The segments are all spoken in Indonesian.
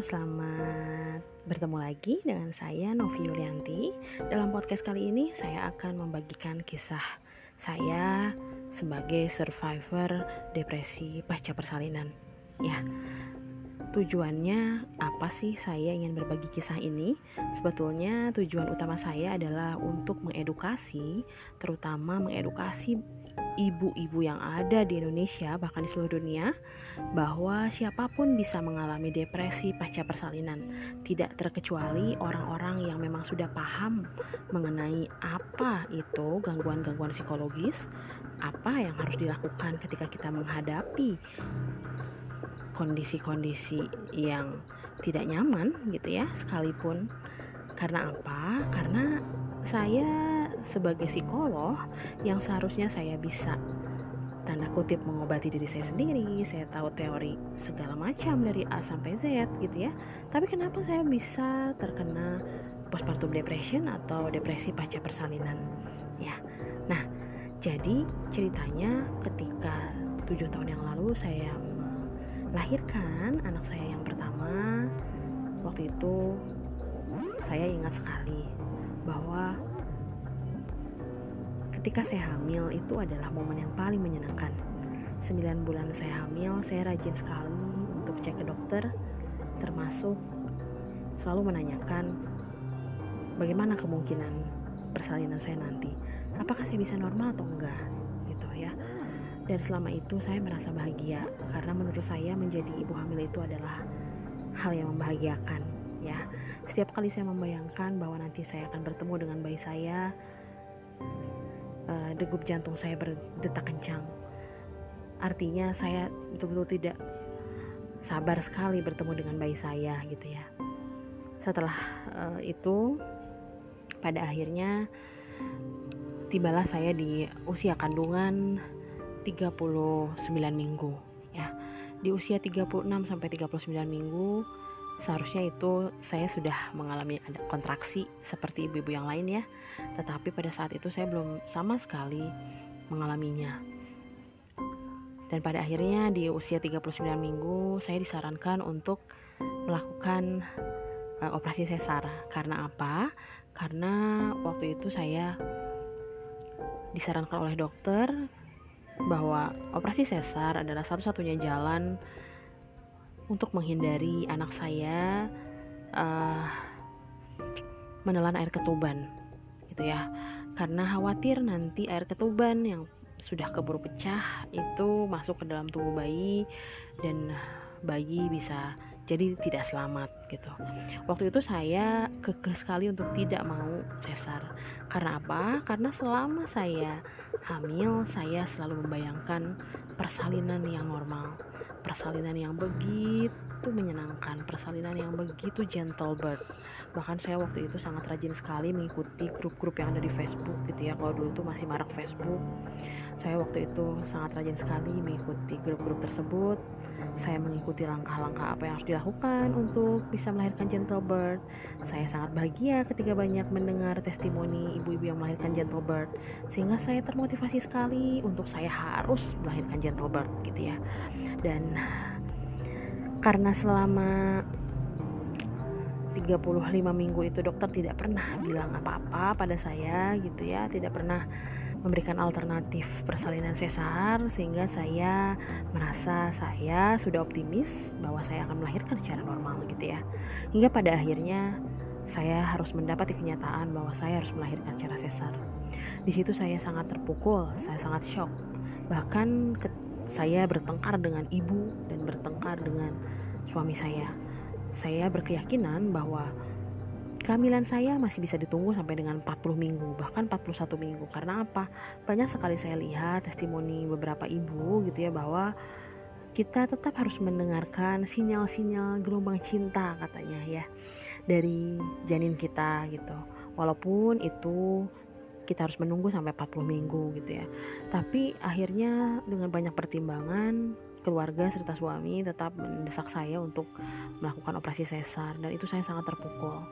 selamat bertemu lagi dengan saya Novi Yulianti. Dalam podcast kali ini saya akan membagikan kisah saya sebagai survivor depresi pasca persalinan. Ya, tujuannya apa sih saya ingin berbagi kisah ini? Sebetulnya tujuan utama saya adalah untuk mengedukasi, terutama mengedukasi ibu-ibu yang ada di Indonesia bahkan di seluruh dunia bahwa siapa pun bisa mengalami depresi pasca persalinan tidak terkecuali orang-orang yang memang sudah paham mengenai apa itu gangguan-gangguan psikologis apa yang harus dilakukan ketika kita menghadapi kondisi-kondisi yang tidak nyaman gitu ya sekalipun karena apa? Karena saya sebagai psikolog yang seharusnya saya bisa tanda kutip mengobati diri saya sendiri. Saya tahu teori segala macam dari A sampai Z gitu ya. Tapi kenapa saya bisa terkena postpartum depression atau depresi pasca persalinan? Ya nah jadi ceritanya ketika tujuh tahun yang lalu saya melahirkan anak saya yang pertama waktu itu saya ingat sekali bahwa ketika saya hamil itu adalah momen yang paling menyenangkan. 9 bulan saya hamil saya rajin sekali untuk cek ke dokter termasuk selalu menanyakan bagaimana kemungkinan persalinan saya nanti? Apakah saya bisa normal atau enggak? Gitu ya. Dan selama itu saya merasa bahagia karena menurut saya menjadi ibu hamil itu adalah hal yang membahagiakan ya. Setiap kali saya membayangkan bahwa nanti saya akan bertemu dengan bayi saya uh, degup jantung saya berdetak kencang. Artinya saya betul-betul tidak sabar sekali bertemu dengan bayi saya gitu ya. Setelah uh, itu pada akhirnya tibalah saya di usia kandungan 39 minggu ya. Di usia 36 sampai 39 minggu seharusnya itu saya sudah mengalami ada kontraksi seperti ibu-ibu yang lain ya. Tetapi pada saat itu saya belum sama sekali mengalaminya. Dan pada akhirnya di usia 39 minggu saya disarankan untuk melakukan uh, operasi sesar. Karena apa? Karena waktu itu saya disarankan oleh dokter bahwa operasi sesar adalah satu-satunya jalan untuk menghindari anak saya uh, menelan air ketuban gitu ya. Karena khawatir nanti air ketuban yang sudah keburu pecah itu masuk ke dalam tubuh bayi dan bayi bisa jadi tidak selamat gitu. Waktu itu saya kekeh sekali untuk tidak mau sesar. Karena apa? Karena selama saya hamil, saya selalu membayangkan persalinan yang normal persalinan yang begitu menyenangkan, persalinan yang begitu gentle bird. Bahkan saya waktu itu sangat rajin sekali mengikuti grup-grup yang ada di Facebook gitu ya. Kalau dulu itu masih marak Facebook. Saya waktu itu sangat rajin sekali mengikuti grup-grup tersebut. Saya mengikuti langkah-langkah apa yang harus dilakukan untuk bisa melahirkan gentle bird. Saya sangat bahagia ketika banyak mendengar testimoni ibu-ibu yang melahirkan gentle bird sehingga saya termotivasi sekali untuk saya harus melahirkan gentle bird gitu ya. Dan karena selama 35 minggu itu dokter tidak pernah bilang apa-apa pada saya gitu ya. Tidak pernah memberikan alternatif persalinan sesar sehingga saya merasa saya sudah optimis bahwa saya akan melahirkan secara normal gitu ya. Hingga pada akhirnya saya harus mendapati kenyataan bahwa saya harus melahirkan secara sesar. Di situ saya sangat terpukul saya sangat shock. Bahkan saya bertengkar dengan ibu dan bertengkar dengan suami saya. Saya berkeyakinan bahwa kehamilan saya masih bisa ditunggu sampai dengan 40 minggu, bahkan 41 minggu. Karena apa? Banyak sekali saya lihat testimoni beberapa ibu gitu ya bahwa kita tetap harus mendengarkan sinyal-sinyal gelombang cinta katanya ya dari janin kita gitu. Walaupun itu kita harus menunggu sampai 40 minggu gitu ya tapi akhirnya dengan banyak pertimbangan keluarga serta suami tetap mendesak saya untuk melakukan operasi sesar dan itu saya sangat terpukul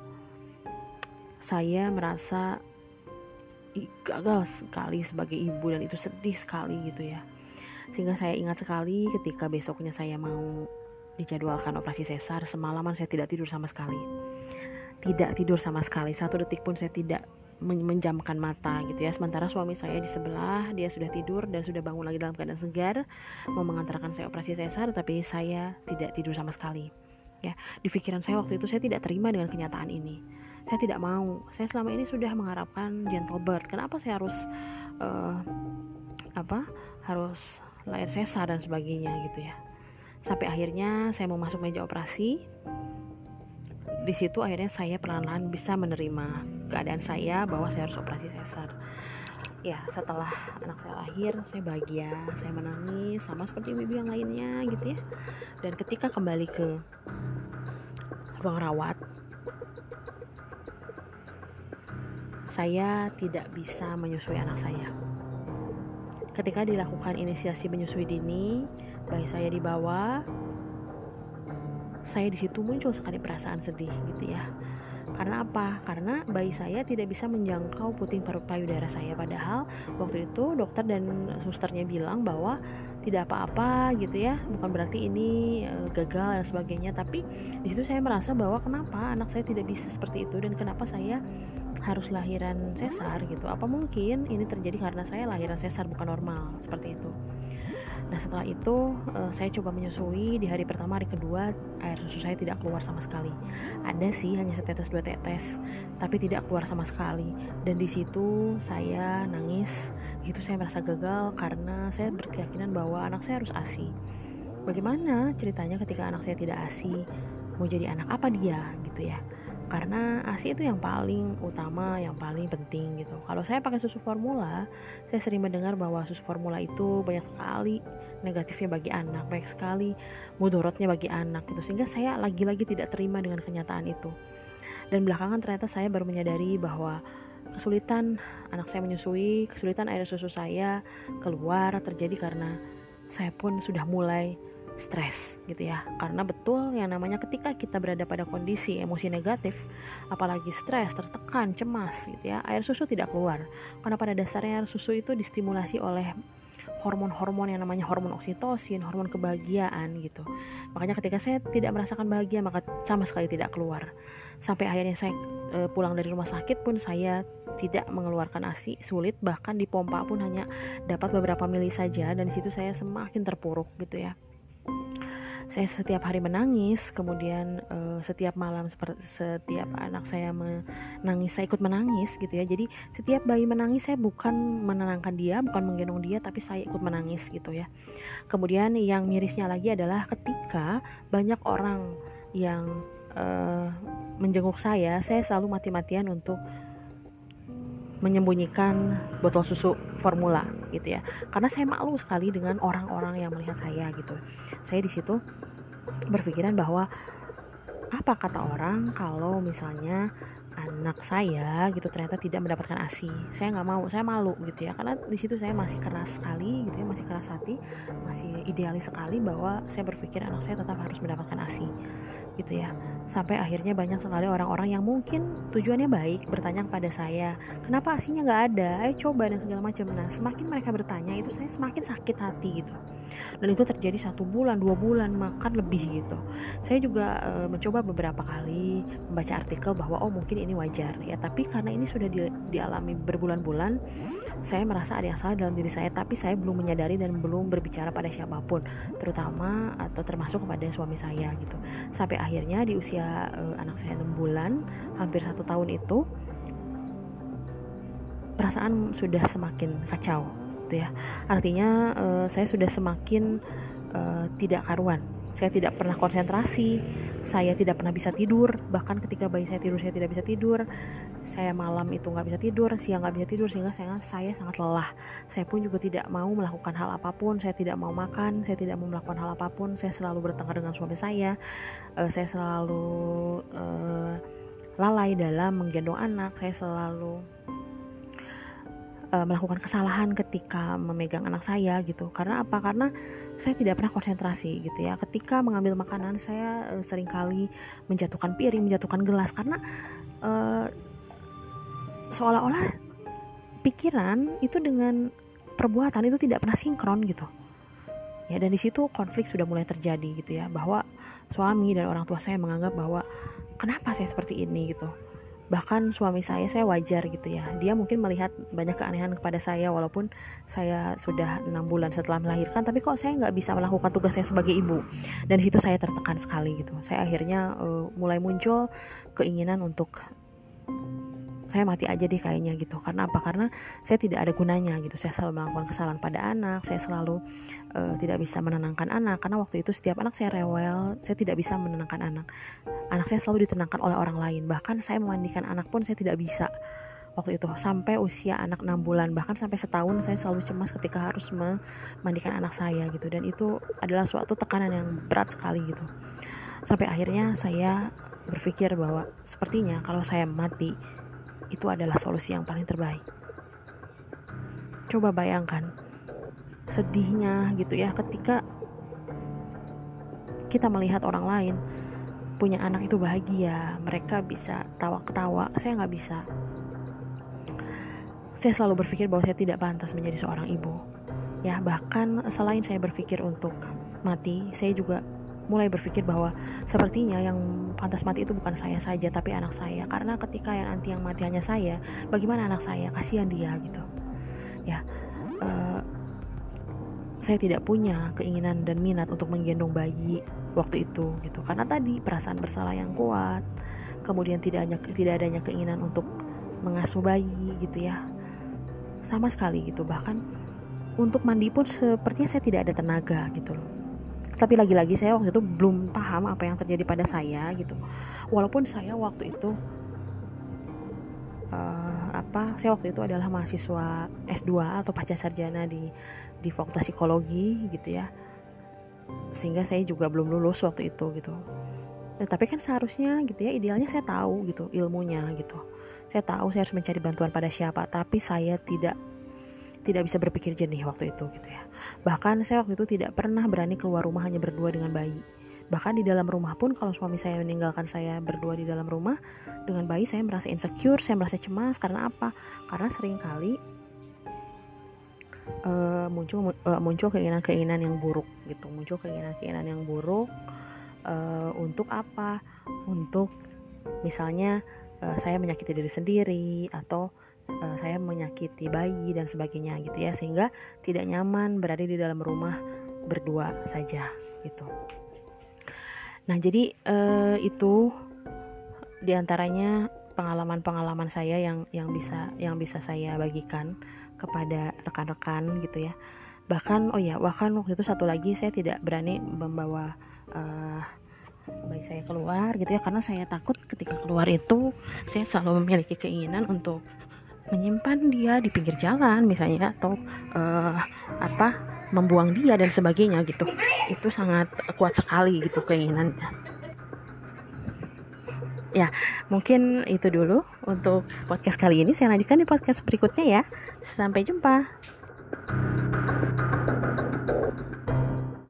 saya merasa gagal sekali sebagai ibu dan itu sedih sekali gitu ya. Sehingga saya ingat sekali ketika besoknya saya mau dijadwalkan operasi sesar semalaman saya tidak tidur sama sekali. Tidak tidur sama sekali. Satu detik pun saya tidak menjamkan mata gitu ya. Sementara suami saya di sebelah dia sudah tidur dan sudah bangun lagi dalam keadaan segar mau mengantarkan saya operasi sesar tapi saya tidak tidur sama sekali ya. Di pikiran saya waktu itu saya tidak terima dengan kenyataan ini saya tidak mau. Saya selama ini sudah mengharapkan gentle birth. Kenapa saya harus uh, apa harus lahir sesar dan sebagainya gitu ya? Sampai akhirnya saya mau masuk meja operasi. Di situ akhirnya saya perlahan-lahan bisa menerima keadaan saya bahwa saya harus operasi sesar ya setelah anak saya lahir saya bahagia saya menangis sama seperti ibu yang lainnya gitu ya. Dan ketika kembali ke ruang rawat saya tidak bisa menyusui anak saya. Ketika dilakukan inisiasi menyusui dini bayi saya dibawa saya di situ muncul sekali perasaan sedih gitu ya. Karena apa? Karena bayi saya tidak bisa menjangkau puting payudara saya. Padahal waktu itu dokter dan susternya bilang bahwa tidak apa-apa gitu ya. Bukan berarti ini e, gagal dan sebagainya. Tapi di situ saya merasa bahwa kenapa anak saya tidak bisa seperti itu dan kenapa saya harus lahiran sesar gitu. Apa mungkin ini terjadi karena saya lahiran sesar bukan normal seperti itu Nah setelah itu uh, saya coba menyusui di hari pertama hari kedua air susu saya tidak keluar sama sekali. Ada sih hanya setetes dua tetes, tapi tidak keluar sama sekali. Dan di situ saya nangis. Itu saya merasa gagal karena saya berkeyakinan bahwa anak saya harus asi. Bagaimana ceritanya ketika anak saya tidak asi? Mau jadi anak apa dia gitu ya? Karena ASI itu yang paling utama, yang paling penting gitu. Kalau saya pakai susu formula, saya sering mendengar bahwa susu formula itu banyak sekali negatifnya bagi anak, banyak sekali mudorotnya bagi anak gitu. Sehingga saya lagi-lagi tidak terima dengan kenyataan itu. Dan belakangan ternyata saya baru menyadari bahwa kesulitan anak saya menyusui, kesulitan air susu saya keluar terjadi karena saya pun sudah mulai stres gitu ya karena betul yang namanya ketika kita berada pada kondisi emosi negatif apalagi stres tertekan cemas gitu ya air susu tidak keluar karena pada dasarnya air susu itu distimulasi oleh hormon-hormon yang namanya hormon oksitosin, hormon kebahagiaan gitu. Makanya ketika saya tidak merasakan bahagia maka sama sekali tidak keluar. Sampai akhirnya saya e, pulang dari rumah sakit pun saya tidak mengeluarkan ASI, sulit bahkan di pompa pun hanya dapat beberapa mili saja dan di situ saya semakin terpuruk gitu ya saya setiap hari menangis kemudian uh, setiap malam seperti setiap anak saya menangis saya ikut menangis gitu ya. Jadi setiap bayi menangis saya bukan menenangkan dia bukan menggendong dia tapi saya ikut menangis gitu ya. Kemudian yang mirisnya lagi adalah ketika banyak orang yang uh, menjenguk saya saya selalu mati-matian untuk menyembunyikan botol susu formula gitu ya. Karena saya malu sekali dengan orang-orang yang melihat saya gitu. Saya di situ berpikiran bahwa apa kata orang kalau misalnya anak saya gitu ternyata tidak mendapatkan asi saya nggak mau saya malu gitu ya. Karena di situ saya masih keras sekali gitu ya masih keras hati masih idealis sekali bahwa saya berpikir anak saya tetap harus mendapatkan asi gitu ya. Sampai akhirnya banyak sekali orang-orang yang mungkin tujuannya baik bertanya kepada saya kenapa asinya nggak ada? Ayo coba dan segala macam. Nah semakin mereka bertanya itu saya semakin sakit hati gitu. Dan itu terjadi satu bulan dua bulan makan lebih gitu. Saya juga e, mencoba beberapa kali membaca artikel bahwa oh mungkin ini wajar ya. Tapi karena ini sudah di, dialami berbulan-bulan saya merasa ada yang salah dalam diri saya. Tapi saya belum menyadari dan belum berbicara pada siapa pun terutama atau termasuk kepada suami saya gitu. Sampai akhirnya di usia uh, anak saya 6 bulan hampir satu tahun itu perasaan sudah semakin kacau gitu ya. Artinya uh, saya sudah semakin uh, tidak karuan saya tidak pernah konsentrasi, saya tidak pernah bisa tidur, bahkan ketika bayi saya tidur saya tidak bisa tidur, saya malam itu nggak bisa tidur, siang nggak bisa tidur sehingga saya, saya sangat lelah. Saya pun juga tidak mau melakukan hal apa pun, saya tidak mau makan, saya tidak mau melakukan hal apa pun, saya selalu bertengkar dengan suami saya, uh, saya selalu uh, lalai dalam menggendong anak, saya selalu uh, melakukan kesalahan ketika memegang anak saya gitu. Karena apa? Karena saya tidak pernah konsentrasi gitu ya. Ketika mengambil makanan saya uh, sering kali menjatuhkan piring menjatuhkan gelas. Karena uh, seolah-olah pikiran itu dengan perbuatan itu tidak pernah sinkron gitu. Ya dan di situ konflik sudah mulai terjadi gitu ya. Bahwa suami dan orang tua saya menganggap bahwa kenapa saya seperti ini? gitu bahkan suami saya saya wajar gitu ya. Dia mungkin melihat banyak keanehan kepada saya walaupun saya sudah enam bulan setelah melahirkan tapi kok saya nggak bisa melakukan tugas saya sebagai ibu? Dan situ saya tertekan sekali gitu. Saya akhirnya uh, mulai muncul keinginan untuk saya mati aja deh kayaknya gitu. Karena apa? Karena saya tidak ada gunanya gitu. Saya selalu melakukan kesalahan pada anak saya selalu uh, tidak bisa menenangkan anak. Karena waktu itu setiap anak saya rewel saya tidak bisa menenangkan anak. Anak saya selalu ditenangkan oleh orang lain. Bahkan saya memandikan anak pun saya tidak bisa waktu itu. Sampai usia anak 6 bulan bahkan sampai setahun saya selalu cemas ketika harus memandikan anak saya gitu. Dan itu adalah suatu tekanan yang berat sekali gitu. Sampai akhirnya saya berpikir bahwa sepertinya kalau saya mati itu adalah solusi yang paling terbaik. Coba bayangkan sedihnya gitu ya ketika kita melihat orang lain punya anak itu bahagia, mereka bisa tawa ketawa, saya nggak bisa. Saya selalu berpikir bahwa saya tidak pantas menjadi seorang ibu. Ya, bahkan selain saya berpikir untuk mati, saya juga mulai berpikir bahwa sepertinya yang pantas mati itu bukan saya saja tapi anak saya. Karena ketika yang nanti yang mati hanya saya bagaimana anak saya? Kasihan dia gitu. Ya uh, saya tidak punya keinginan dan minat untuk menggendong bayi waktu itu gitu. Karena tadi perasaan bersalah yang kuat kemudian tidak hanya tidak adanya keinginan untuk mengasuh bayi gitu ya. Sama sekali gitu. Bahkan untuk mandi pun sepertinya saya tidak ada tenaga gitu loh tapi lagi-lagi saya waktu itu belum paham apa yang terjadi pada saya gitu. Walaupun saya waktu itu uh, apa saya waktu itu adalah mahasiswa S2 atau pasca sarjana di di Fakultas Psikologi gitu ya. Sehingga saya juga belum lulus waktu itu gitu. Nah, tapi kan seharusnya gitu ya idealnya saya tahu gitu ilmunya gitu. Saya tahu saya harus mencari bantuan pada siapa tapi saya tidak tidak bisa berpikir jernih waktu itu gitu ya. Bahkan saya waktu itu tidak pernah berani keluar rumah hanya berdua dengan bayi. Bahkan di dalam rumah pun kalau suami saya meninggalkan saya berdua di dalam rumah dengan bayi saya merasa insecure, saya merasa cemas karena apa? Karena sering kali uh, muncul uh, muncul keinginan-keinginan yang buruk gitu, muncul keinginan-keinginan yang buruk uh, untuk apa? Untuk misalnya uh, saya menyakiti diri sendiri atau uh, saya menyakiti bayi dan sebagainya gitu ya sehingga tidak nyaman berada di dalam rumah berdua saja gitu. Nah jadi uh, itu di antaranya pengalaman-pengalaman saya yang yang bisa yang bisa saya bagikan kepada rekan-rekan gitu ya. Bahkan oh ya bahkan waktu itu satu lagi saya tidak berani membawa uh, bayi saya keluar gitu ya karena saya takut ketika keluar itu saya selalu memiliki keinginan untuk menyimpan dia di pinggir jalan misalnya atau uh, apa membuang dia dan sebagainya gitu. Itu sangat kuat sekali gitu keinginannya. Ya mungkin itu dulu untuk podcast kali ini. Saya lanjutkan di podcast berikutnya ya. Sampai jumpa